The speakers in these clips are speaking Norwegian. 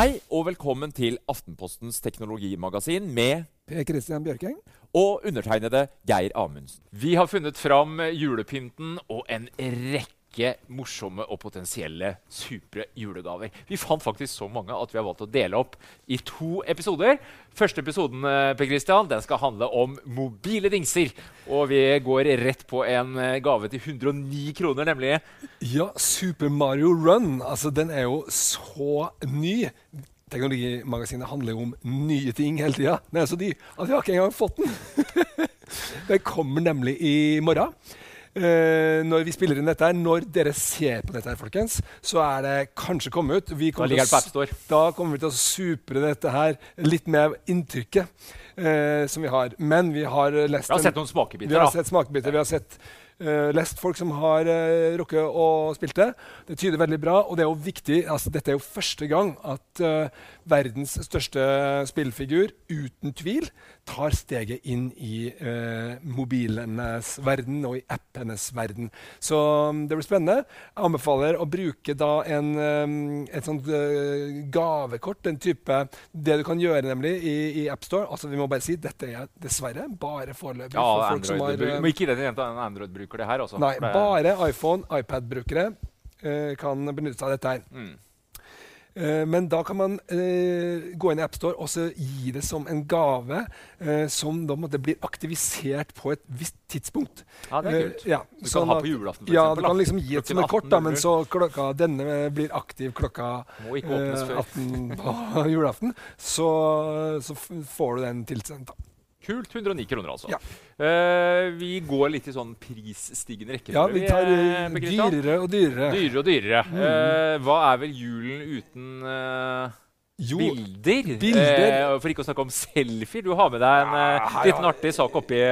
Hei og velkommen til Aftenpostens teknologimagasin med Per Christian Bjørking. og undertegnede Geir Amundsen. Vi har funnet fram julepynten og en rekke morsomme og potensielle supre julegaver. Vi fant faktisk så mange at vi har valgt å dele opp i to episoder. Første episoden eh, Per Christian, den skal handle om mobile dingser. Og vi går rett på en eh, gave til 109 kroner, nemlig Ja, Super Mario Run. Altså, den er jo så ny. Teknologimagasinet handler jo om nye ting hele tida. Den er så ny at vi har ikke engang fått den. den kommer nemlig i morgen. Eh, når vi spiller inn dette her, når dere ser på dette, her, folkens, så er det kanskje kommet ut. Vi Da kommer ligger på å AppStore. Da kommer vi til å supre dette her litt med inntrykket eh, som vi har. Men vi har lest Vi har en- sett noen smakebiter. Vi har da. sett smakebiter. Vi har sett Uh, lest folk som har uh, rukket å spilt det. Det tyder veldig bra, og det er jo viktig. Altså, dette er jo første gang at uh, verdens største spillfigur uten tvil tar steget inn i eh, mobilenes verden og i appenes verden. Så um, det blir spennende. Jeg anbefaler å bruke da en, um, et sånt eh, gavekort, en type Det du kan gjøre nemlig i, i AppStore. Altså, vi må bare si dette er dessverre bare foreløpig Ja, for folk som har bruker, Men må ikke til en Android-bruker, det her. Altså. Nei, bare iPhone, iPad-brukere eh, kan benytte seg av dette her. Mm. Eh, men da kan man eh, gå inn i AppStore og så gi det som en gave eh, som da måtte bli aktivisert på et visst tidspunkt. Ja, det er kult. Eh, ja, Du kan sånn ha på julaften, for Ja, du kan liksom gi et som et kort, da, men så klokka, denne blir aktiv klokka Må ikke åpnes før. 18 på julaften. Så, så får du den tilsendt. da. Kult. 109 kroner, altså. Ja. Uh, vi går litt i sånn prisstigende rekkefølge. Ja, vi tar Christian. dyrere og dyrere. Dyrere og dyrere. Mm. Uh, hva er vel julen uten Jo, bilder? bilder. For ikke å snakke om selfier. Du har med deg en eh, Ja, liten ja. artig sak oppi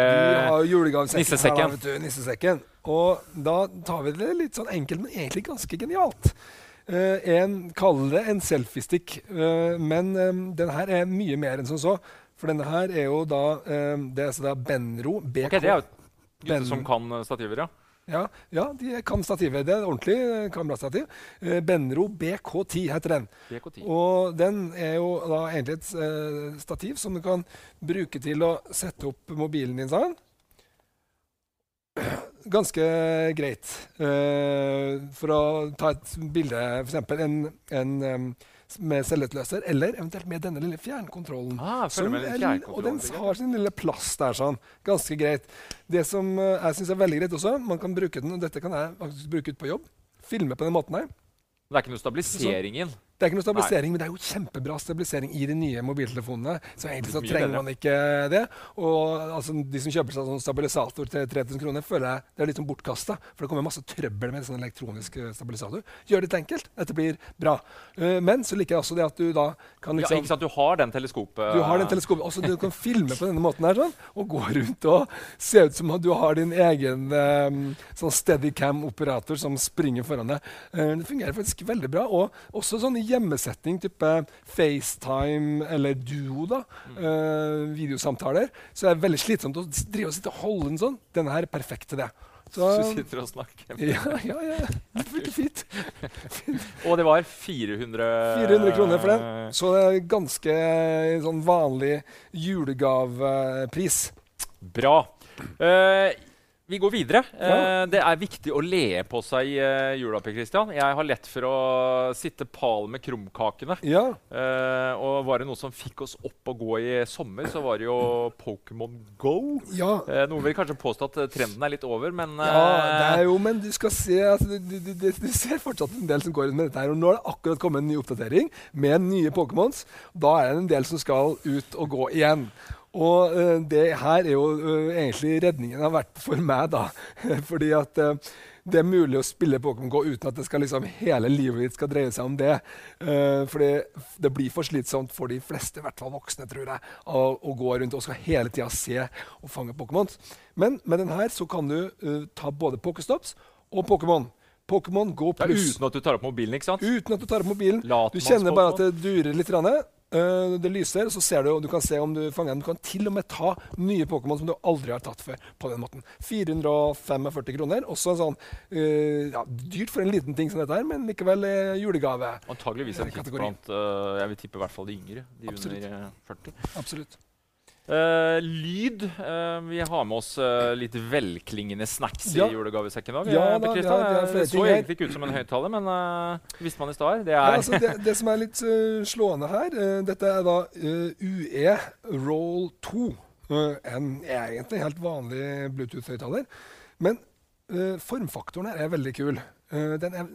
nissesekken. Her, du, nissesekken. Og da tar vi det litt sånn enkelt, men egentlig ganske genialt. Eh, en kaller det en selfiestick, uh, men eh, den her er mye mer enn som så. For denne her er jo da eh, Det er altså da Benro BK. Ok, det er jo gutter som kan eh, stativer, ja. Ja, ja, de kan stativet. Det er ordentlig eh, kamerastativ. Eh, Benro BK10 heter den. BK10. Og den er jo da egentlig et eh, stativ som du kan bruke til å sette opp mobilen din sånn. Ganske greit. uh, for å ta et bilde, f.eks. en, en em, med cellutløser, eller eventuelt med denne lille fjernkontrollen. Ah, Som med den er- og den har sin lille plass der. sånn. Ganske greit. Det som eh, jeg syns er veldig greit også, man kan bruke den, og dette kan jeg faktisk bruke ut på jobb, filme på den måten her. Det er ikke noe stabilisering inn. Det er ikke noe stabilisering, men det er jo kjempebra stabilisering i de nye mobiltelefonene. Så egentlig så trenger man ikke det. Og altså, de som kjøper seg sånn stabilisator til 3000 kroner, føler jeg det er litt sånn bortkasta. For det kommer masse trøbbel med sånn elektronisk eh, stabilisator. Gjør det litt enkelt. Dette blir bra. Eh, men så liker jeg også det at du da kan Ja, liksom ikke sant? Du har den teleskopet du har den teleskopet, også Du kan filme på denne måten her sånn, og gå rundt og se ut som at du har din egen eh, sånn steadycam-operator som springer foran deg. Det fungerer faktisk veldig bra. Og også sånn i hjemmesetting, type FaceTime eller Duo, da, eh, videosamtaler, så er det veldig slitsomt å drive og sitte og holde den sånn. Denne her er perfekt til det. Så, Du sitter og snakker. ja, ja, ja. Det funker fint. Og det var 400 400 kroner for den. Så det er ganske sånn vanlig julegavepris. Bra. Eh, vi går videre. Ja. Eh, det er viktig å le på seg i uh, jula. Per Christian. Jeg har lett for å sitte pal med krumkakene. Ja. Eh, og var det noe som fikk oss opp og gå i sommer, så var det jo Pokémon Go. ja. Eh, noen vil kanskje påstå at eh, trenden er litt over, men eh, Ja, det er jo, men du skal se altså, du, du, du, du ser fortsatt en del som går ut med dette her. Og nå har det akkurat kommet en ny oppdatering med nye Pokémons. Da er det en del som skal ut og gå igjen. Og uh, det her er jo uh, egentlig redningen har vært for meg, da. Fordi at uh, det er mulig å spille Pokémon Go uten at det skal liksom, hele livet ditt skal dreie seg om det. Uh, fordi det blir for slitsomt for de fleste, i hvert fall voksne, tror jeg, å, å gå rundt og skal hele tida se og fange Pokémon. Men med den her så kan du ta både Pokéstops og Pokémon. Pokémon Go ja, pluss. uten at du tar opp mobilen, ikke sant? Uten at du tar opp mobilen. Latmanns Du kjenner bare at det durer litt. grann. Eh, det lyser, så ser du, og du kan se om du fanger den. Du kan til og med ta nye Pokémon som du aldri har tatt før. på den måten. 445 kroner. Også en sånn uh, ja, dyrt for en liten ting som dette her, men likevel uh, julegave. Antageligvis en hit blant eh, Jeg vil tippe i hvert fall de yngre. De Absolutt. under eh, 40. Absolutt. Eh, lyd. Uh, vi har med oss uh, litt velklingende snacks Ja. i julegavesekken òg. Ja da, flere det så egentlig ikke ut som en høyttaler, men uh, visste man i stad. Det Ja, altså det, det som er litt slående her, dette er da UE Roll 2. Eh, en egentlig helt vanlig Bluetooth-høyttaler. Men formfaktoren her er veldig kul. Den er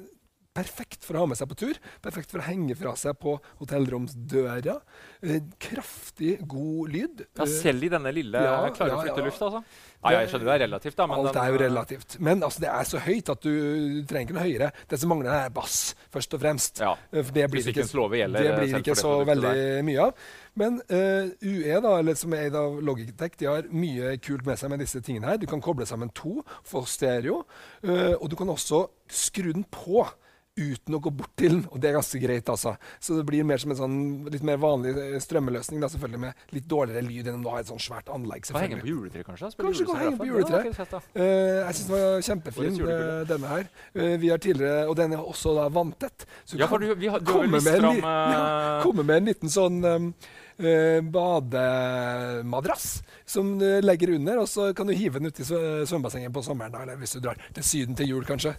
perfekt for å ha med seg på tur. Perfekt for å henge fra seg på hotellromsdøra. Eh, kraftig, god lyd. ja, Eh, Selv i denne lille ja, klare ja, flytte ja. luft, altså. Nei, jeg skjønner det er relativt, da. Men Alt er jo eh, relativt. Men altså, det er så høyt at du, du trenger ikke noe høyere. Det som mangler, er bass, først og fremst. Ja. Eh, det blir ikke, gjelder, det blir ikke så veldig veldig mye av. Men uh, UE, da, eller som er eid av Logitech, de har mye kult med seg med disse tingene her. Du kan koble sammen to, få stereo, uh, og du kan også skru den på. Uten å gå bort til den, og det er ganske greit. altså. Så det blir mer som en sånn litt mer vanlig eh, strømmeløsning, da, selvfølgelig med litt dårligere lyd enn om du har et sånn svært anlegg. Kan henge på juletreet, kanskje? Spille Kanskje kan henge på. Ja, fett, da. Eh, jeg syns den var kjempefin, eh, denne her. Uh, vi har tidligere, Og den er også da vanntett. Så Ja, for du, vi har, du har komme med, en ja, komme med en liten sånn um, eh, bademadrass som du legger under, og så kan du hive den uti svø- svømmebassenget på sommeren, da, eller hvis du drar til Syden til jul, kanskje.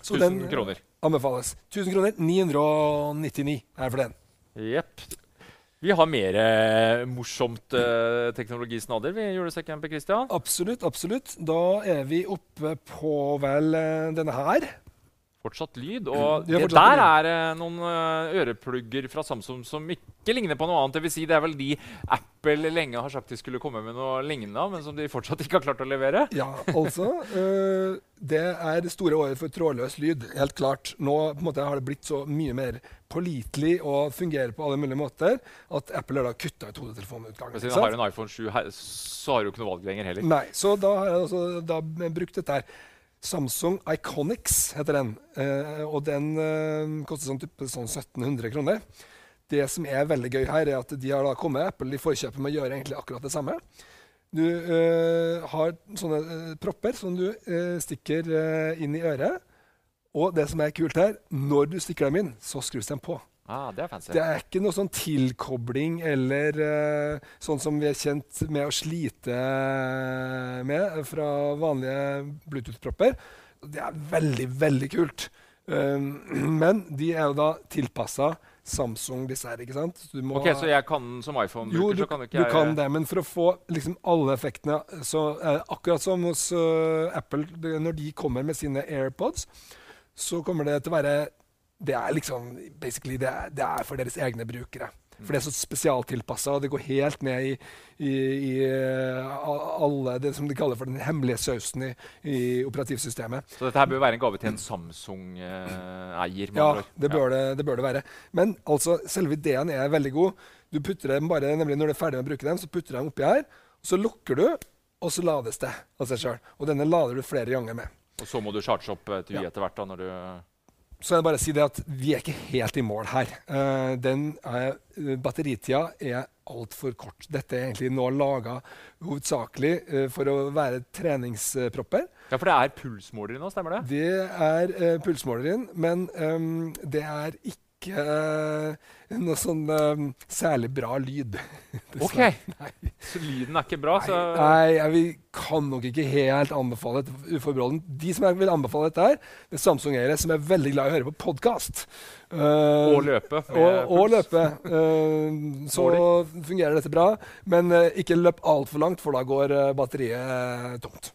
Så 1000 den kroner. anbefales. 1000 kroner. 999 er for den. Jepp. Vi har mer eh, morsomt eh, teknologisnadder ved julesekken Christian. Absolutt, absolutt. Da er vi oppe på vel eh, denne her. Fortsatt lyd. Og det der er eh, noen eh, øreplugger fra Samsung som ikke ligner på noe annet. Det vil si, det er vel de Apple lenge har sagt de skulle komme med noe lignende, men som de fortsatt ikke har klart å levere. Ja, altså. øh, det er det store året for trådløs lyd. Helt klart. Nå måte, har det blitt så mye mer pålitelig og fungerer på alle mulige måter at Apple har da kutta ut hodetelefonutgangen. Siden du har en iPhone 7, her, så har du ikke noe valg lenger heller. Nei, så da har jeg altså da brukt dette her. Samsung Iconics heter den. eh, og den eh, koster sånn, type, sånn 1700 kroner. Det som er veldig gøy her, er at de har da kommet Apple i forkjøpet med å gjøre egentlig akkurat det samme. Du eh, har sånne propper som du stikker inn i øret. Og det som er kult her, når du stikker dem inn, så skrus de på. Ah, det er. Det er ikke noe sånn tilkobling eller uh, sånn som vi er kjent med å slite med fra vanlige Bluetooth-propper. Det er veldig, veldig kult. Um, men de er jo da tilpassa Samsung, disse her. ikke sant? Ok, Så jeg kan den som iPhone-bruker, jo, du, så kan ikke jeg Du kan det, men for å få liksom alle effektene så er det Akkurat som hos uh, Apple, når de kommer med sine AirPods, så kommer det til å være det er liksom basically det er, det er for deres egne brukere. For det er så spesialtilpassa, og det går helt ned i, i, i, eh, alle det som de kaller for den hemmelige sausen i, i operativsystemet. Så dette her bør være en gave til en Samsung-eier? ja, det bør, ja. Det, det bør, det, være. Men altså, selve ideen er veldig god. Du putter dem bare, nemlig Når du er ferdig med å bruke dem, så putter du dem oppi her. Så lukker du, og så lades det av seg sjøl. Og denne lader du flere ganger med. Og så må du charge opp eh, ja. etter hvert? da, når du så jeg bare si det at vi er ikke helt i mål her. Den er, batteritida er altfor kort. Dette er egentlig nå laga hovedsakelig uh, for å være treningspropper. Ja, For det er pulsmåler nå, stemmer det? Det er uh, pulsmåler men um, det er ikke ikke uh, noe sånn um, særlig bra lyd. ok, Så lyden er ikke bra? Så nei, nei, vil, kan nok ikke helt anbefale dette uforbeholden. De som jeg vil anbefale dette, her, det er Samsung-eiere som er veldig glad i å høre på podkast. Uh, eh, og løpe. Og, og, løpe. så fungerer dette bra. Men ikke løp altfor langt, for da går batteriet tomt.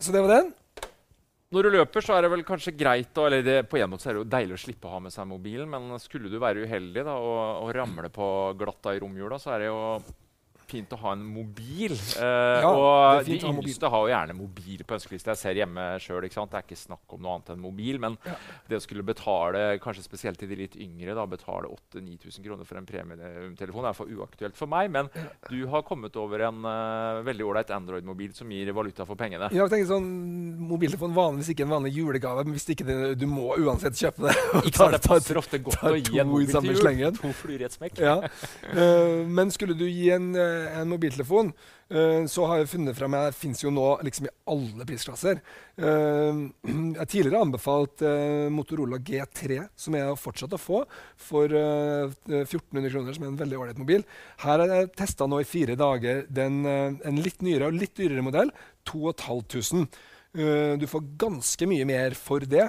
Så det var den. Når du løper, så er det vel kanskje greit å, eller det, På en måte er det jo deilig å slippe å ha med seg mobilen, men skulle du være uheldig da, og, og ramle på glatta i romjula, så er det jo fint å ha en mobil. Uh, ja, og de yngste har jo gjerne mobil på ønskelista. Jeg ser hjemme sjøl. Det er ikke snakk om noe annet enn mobil. Men ja. det å skulle betale, kanskje spesielt til de litt yngre, da, betale 8000-9000 kroner for en premietelefon, er for uaktuelt for meg. Men du har kommet over en uh, veldig ålreit Android-mobil som gir valuta for pengene. Ja, jeg tenker sånn, Mobiltelefon vanligvis ikke en vanlig julegave, men hvis ikke det, du må uansett kjøpe det. ikke sant, Det passer ofte godt å gi en mobil til jul. To flyr i et smekk. Ja. Uh, men skulle du gi en en mobiltelefon, uh, så har jeg funnet at det fins jo nå liksom i alle prisklasser. Uh, jeg har tidligere anbefalt uh, Motorola G3, som jeg har fortsatt å få, for 1400 kroner, som er en veldig ålreit mobil. Her har jeg testa nå i fire dager den, en litt nyere og litt dyrere modell. 2500. du får ganske mye mer for det.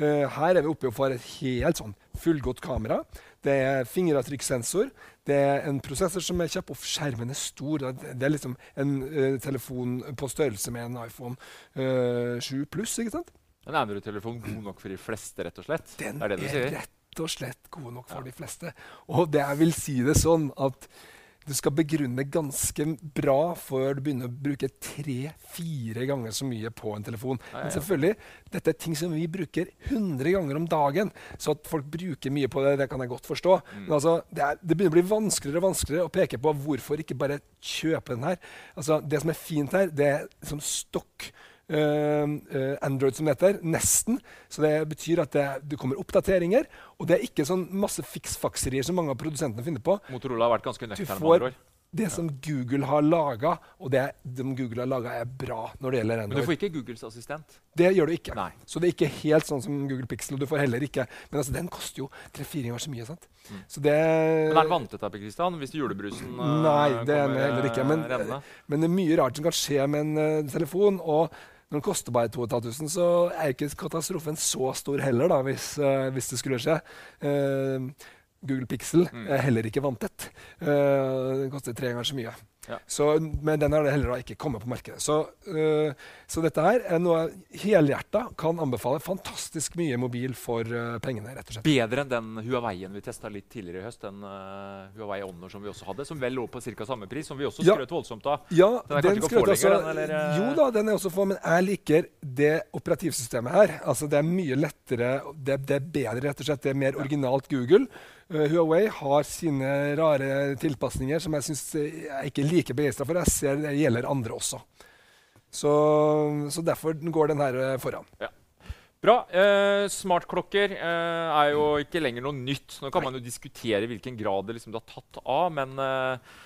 her er vi oppe får et helt sånn fullgodt kamera. Det er fingeravtrykkssensor. Det er en prosessor som er kjapp, og skjermen er stor. Det er liksom en uh, telefon på størrelse med en iPhone uh, eh, 7 pluss. ikke sant? En Android-telefon god nok for de fleste, rett og slett? Den er, det er rett og slett god nok for ja. de fleste. Og det jeg vil si det sånn at du skal begrunne ganske bra før du begynner å bruke tre-fire ganger så mye på en telefon. Ja, ja. Men selvfølgelig, dette er ting som vi bruker 100 ganger om dagen. Så at folk bruker mye på det, det kan jeg godt forstå. Mm. Men altså, det, er, det, begynner å bli vanskeligere og vanskeligere å peke på hvorfor ikke bare kjøpe den her. Altså, det som er fint her, det er som stokk. Uh, uh, Android, som det heter. Nesten. Så det betyr at det, det, kommer oppdateringer. Og det er ikke sånn masse fiksfakserier som mange av produsentene finner på. Motorola har vært ganske nøktern det som Google har laga, og det som Google har laga, er bra når det gjelder Android. Men du får ikke Googles assistent? Det gjør du ikke. Nei. Så det er ikke helt sånn som Google Pixel. og du får heller ikke. Men altså, den koster jo tre-fire ganger så mye. sant? Mm. Så det... Men er den vanntett, Kristian? Hvis julebrusen uh, Nei, det er den heller ikke. Men, men, det er mye rart som kan skje med en uh, telefon. og når den koster bare 2500, så er ikke katastrofen så stor heller, da, hvis, uh, hvis det skulle skje. Uh, Google Pixel mm. er heller ikke vanntett. Uh, den koster tre ganger så mye. Ja. Så, men den har heller ikke kommet på markedet. Så, uh, så dette her er noe helhjerta kan anbefale. Fantastisk mye mobil for uh, pengene. rett og slett. Bedre enn den Huawei-en vi testa litt tidligere i høst. Den Huawei Honor som vi også hadde, som vel lå på ca. samme pris, som vi også skrøt ja. voldsomt av. Ja, den, den skrøt også. Den, jo da, den er også få, men jeg liker det operativsystemet her. Altså, det er mye lettere, det, det er bedre, rett og slett. Det er mer originalt Google. Uh, Huawei har sine rare tilpasninger som jeg syns jeg ikke er like begeistra for. Jeg ser det gjelder andre også. Så, så derfor går den her eh, foran. Ja. Bra. Eh, smartklokker eh, er jo ikke lenger noe nytt. Nå kan Nei. man jo diskutere i hvilken grad det liksom har tatt av, men eh,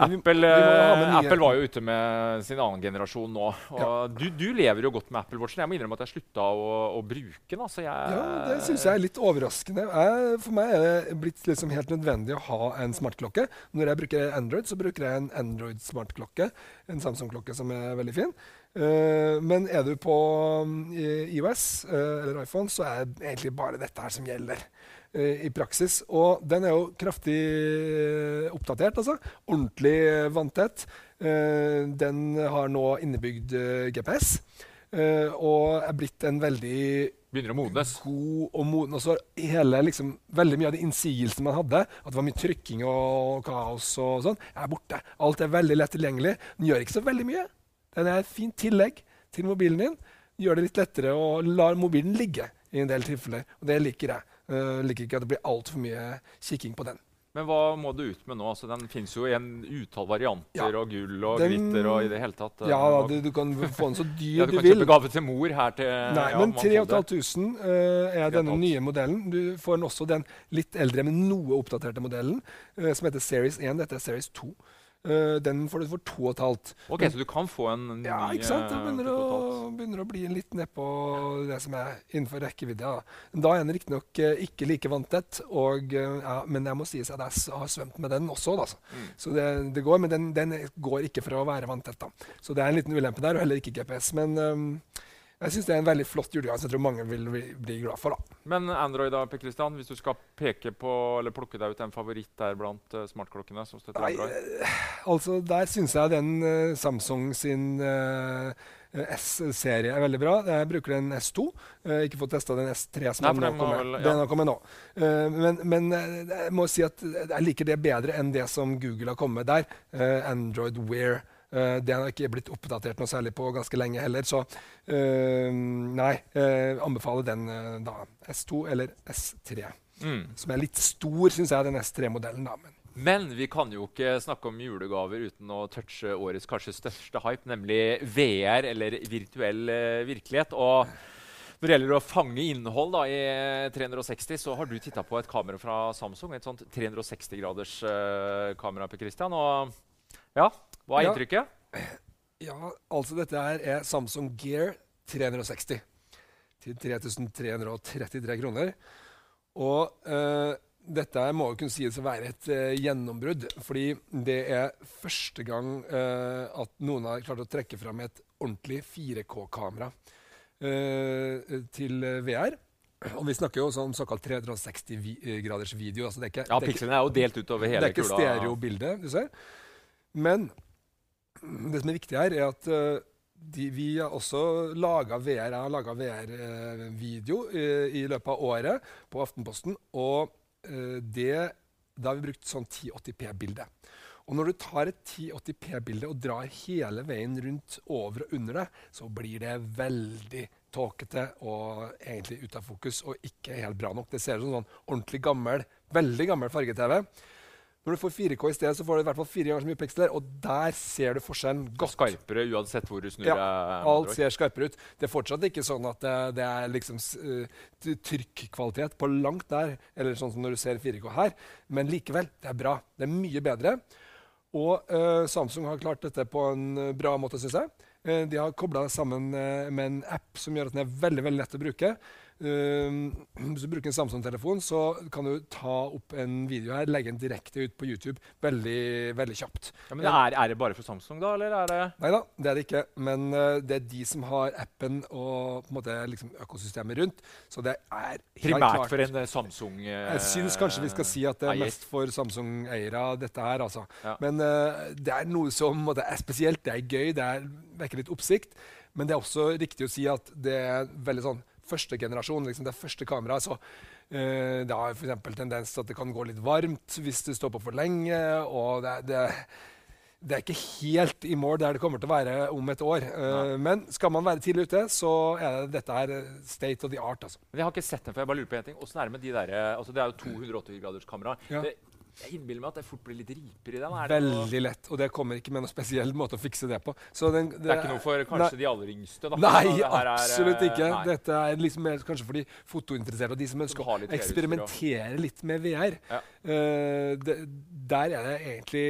Apple, eh, Apple var jo ute med sin annen generasjon nå. Og du, du lever jo godt med Apple Watchen. Jeg må innrømme at jeg slutta å, å bruke den. Altså jeg, Ja, det syns jeg er litt overraskende. Jeg, for meg er det blitt liksom helt nødvendig å ha en smartklokke. Når jeg bruker Android, så bruker jeg en Android-smartklokke. En Samsung-klokke som er veldig fin. Uh, men er du på um, IOS uh, eller iPhone, så er det egentlig bare dette her som gjelder. Eh, I praksis. Og den er jo kraftig eh, oppdatert, altså. Ordentlig vanntett. Eh, den har nå innebygd GPS. og er blitt en veldig Begynner å modnes. god og moden. Og så hele, liksom, veldig mye av de innsigelsene man hadde, at det var mye trykking og kaos og sånn, er borte. Alt er veldig lett tilgjengelig. Den gjør ikke så veldig mye. Den er et fint tillegg til mobilen din. Gjør det litt lettere å la mobilen ligge i en del tilfeller. Og det liker jeg. Uh, liker ikke at det blir altfor mye kikking på den. Men hva må du ut med nå? Altså, den fins jo i en utall varianter Ja. og gull og Den- glitter og i det hele tatt. eh, Ja, og- du, du kan få den så dyr ja, du du kan kjøpe gave til mor her til Nei, ja, men 3500 uh, er denne nye modellen. Du får den også den litt eldre, men noe oppdaterte modellen, uh, som heter Series 1. Dette er Series 2. Eh, den får du for 2500. Ok, Så du kan få en ny Ja, ikke sant? Det eh, begynner å, begynner å bli litt nedpå det som er innenfor rekkevidde. Da, da er den riktignok uh, ikke like vanntett, og, eh, ja, men jeg må sies at jeg har svømt med den også. Da, altså. Mm. Så det, det går, men den, den går ikke for å være vanntett. Da. Så det er en liten ulempe der, og heller ikke GPS. Men um, jeg syns det er en veldig flott julegave som jeg tror mange vil bli, glad for. da. Men Android, da, Per Christian, hvis du skal peke på, eller plukke deg ut en favoritt der blant uh, smartklokkene som støtter Nei, Android? Nei, altså Der syns jeg den uh, Samsung sin uh, S-serie er veldig bra. Jeg bruker den S2. Jeg har ikke fått testa den S3 som Nei, nå den må kommer. vel- ja. Den har kommet nå. Eh, men men eh, jeg må si at jeg liker det bedre enn det som Google har kommet med der. Eh, Android Wear. Uh, det har ikke blitt oppdatert noe særlig på ganske lenge heller. Så eh, nei, eh, anbefaler den eh, da S2 eller S3. Mm. Som er litt stor, syns jeg, den S3-modellen. da, men Men vi kan jo ikke snakke om julegaver uten å touche årets kanskje største hype, nemlig VR, eller virtuell eh, virkelighet. Og når det gjelder å fange innhold da, i 360, så har du titta på et kamera fra Samsung. Et sånt 360-graders eh, kamera. Per Christian, og ja, hva er Ja. inntrykket? Ja, altså dette her er Samsung Gear 360 til 3333 kroner. Og eh, dette må jo kunne sies å være et eh, gjennombrudd. Fordi det er første gang eh, at noen har klart å trekke fram et ordentlig 4K-kamera eh, til VR. Og vi snakker jo også om såkalt 360 vi eh, graders video. Altså det er ikke, Ja, Pikslene er jo delt utover hele kula. det er ikke stereobilde, du ser. Men det som er viktig her, er at uh, de, vi har også laga VR. Jeg har laga VR-video i løpet av året på Aftenposten. Og eh, det, da har vi brukt sånn 1080p-bilde. Og når du tar et 1080p-bilde og drar hele veien rundt over og under det, så blir det veldig tåkete og egentlig ute av fokus og ikke helt bra nok. Det ser ut som sånn ordentlig gammel, veldig gammel farge-TV. Når du får 4K i stedet, så får du i hvert fall fire ganger så mye piksler, og der ser du forskjellen godt. Skarpere uansett hvor du snur deg. Ja, alt ser skarpere ut. Det er fortsatt ikke sånn at det, det er liksom eh, trykkvalitet på langt der, eller sånn som når du ser 4K her, men likevel, det er bra. Det er mye bedre. Og uh, Samsung har klart dette på en eh, bra måte, syns jeg. Uh, de har kobla det sammen eh, med en app som gjør at den er veldig veldig lett å bruke. Eh, hvis du bruker en Samsung-telefon, så kan du ta opp en video her, legge den direkte ut på YouTube veldig, veldig kjapt. Ja, men det er, er det bare for Samsung, da? Eller er det Nei da, det er det ikke. Men eh, det er de som har appen og på en måte liksom økosystemet rundt. Så det er helt primært klart- for en eh, Samsung? eh, Jeg syns kanskje vi skal si at det er mest for Samsung-eiere, dette her. altså. Ja. Men uh, det er noe som måte, er spesielt, det er gøy, det er, vekker litt oppsikt. Men det er også riktig å si at det er veldig sånn første generasjon, liksom det første kameraet. Så uh, det har f.eks. tendens til at det kan gå litt varmt hvis du står på for lenge. og det, det det er ikke helt i mål der det kommer til å være om et år. Eh, men skal man være tidlig ute, så er det, dette er eh, state of the art. altså. Jeg har ikke sett den før. jeg bare lurer på en ting. Åssen er det med de der, altså Det er jo 280 graders kamera. Ja. Det, Jeg innbiller meg at det fort blir litt riper i den. Er det, Veldig lett. Og det kommer ikke med noen spesiell måte å fikse det på. Så den, det er ikke noe for kanskje de aller yngste? da? Nei, Det er, absolutt eh, ikke. nei. Dette er liksom mer kanskje for de fotointeresserte og de som ønsker har å eksperimentere litt med VR. Ja. Uh, det, der er det egentlig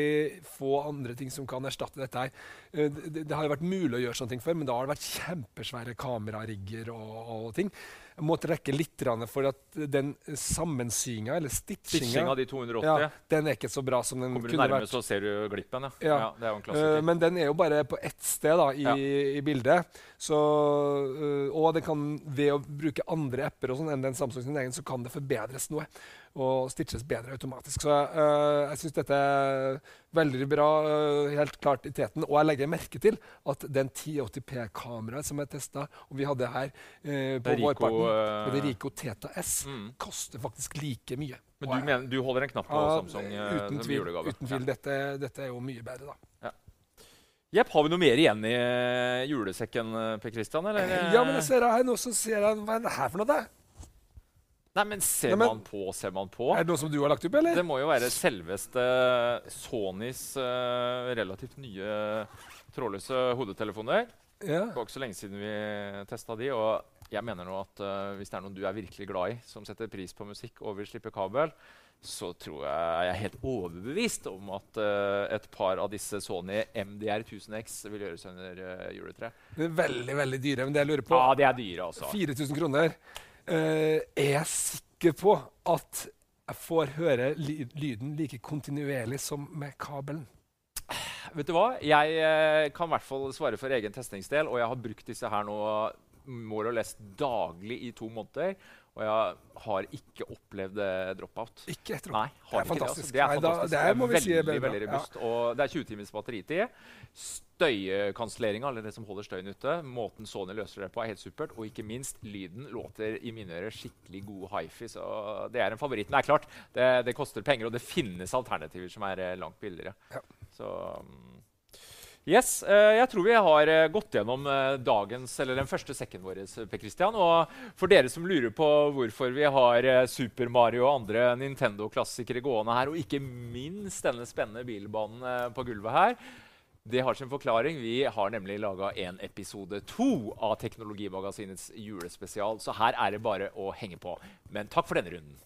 få andre ting som kan erstatte dette her. Uh, det, det har jo vært mulig å gjøre sånne ting før, men da har det vært kjempesvære kamerarigger og, og ting. Jeg må trekke litt for at den sammensyinga, eller stitchinga, av de 280. ja, den er ikke så bra som den kunne vært. Kommer du nærme, så ser du glippen. Ja. Ja. ja det jo en Eh, men den er jo bare på ett sted da, i, i bildet. Så, eh, og det kan, ved å bruke andre apper og sånn enn den Samsung sin egen, så kan det forbedres noe. Og stitches bedre automatisk. Så uh, jeg syns dette er veldig bra, uh, helt klart i teten. Og jeg legger merke til at den 1080p-kameraet som jeg testa, og vi hadde her uh, på Det vårparten, det Rico Teta S, Mm. koster faktisk like mye. Men du, mener, du holder en knapp på ja, Samsung uten tvil. julegave? Uten tvil. Dette, dette er jo mye bedre, da. Ja. Jepp, har vi noe mer igjen i julesekken, Per Christian? Eller? Ja, men jeg ser her nå, så ser jeg Hva er det her for noe, da? Nei, men ser Nei, men- man på, ser man på. Er det noe som du har lagt opp, eller? Det må jo være selveste Sonys uh, relativt nye trådløse hodetelefoner. Ja. Det var ikke så lenge siden vi testa de, og jeg mener nå at uh, hvis det er noen du er virkelig glad i, som setter pris på musikk og vil slippe kabel, så tror jeg jeg er helt overbevist om at uh, et par av disse Sony MDR 1000X vil gjøres under uh, juletreet. Det er veldig veldig dyre, men det jeg lurer på Ja, de er dyre, altså. 4000 kroner. Eh, er jeg sikker på at jeg får høre ly lyden like kontinuerlig som med kabelen? Vet du hva? Jeg eh, kan i hvert fall svare for egen testingsdel, og jeg har brukt disse her nå more or less daglig i to måneder. Og jeg har ikke opplevd eh, dropout. Ikke et Nei, har Det er ikke fantastisk. Det, altså. det er Nei, da- fantastisk. det er, veldig, si, veldig, veldig bra. Ja. robust. Og det er 20 timers batteritid. Støykanselleringa, eller det som holder støyen ute, måten Sony løser det på, er helt supert. Og ikke minst, lyden låter i mine ører skikkelig god hifi. Så det er en favoritt. Men det er klart, det, det koster penger, og det finnes alternativer som er eh, langt billigere. Ja. Så mm, Yes, eh, jeg tror vi har eh, gått gjennom dagens, eller den første sekken vår. Per Christian. Og for dere som lurer på hvorfor vi har Super Mario og andre Nintendo-klassikere gående her, og ikke minst denne spennende bilbanen på gulvet her, det har sin forklaring. Vi har nemlig laga en episode to av Teknologimagasinets julespesial, så her er det bare å henge på. Men takk for denne runden.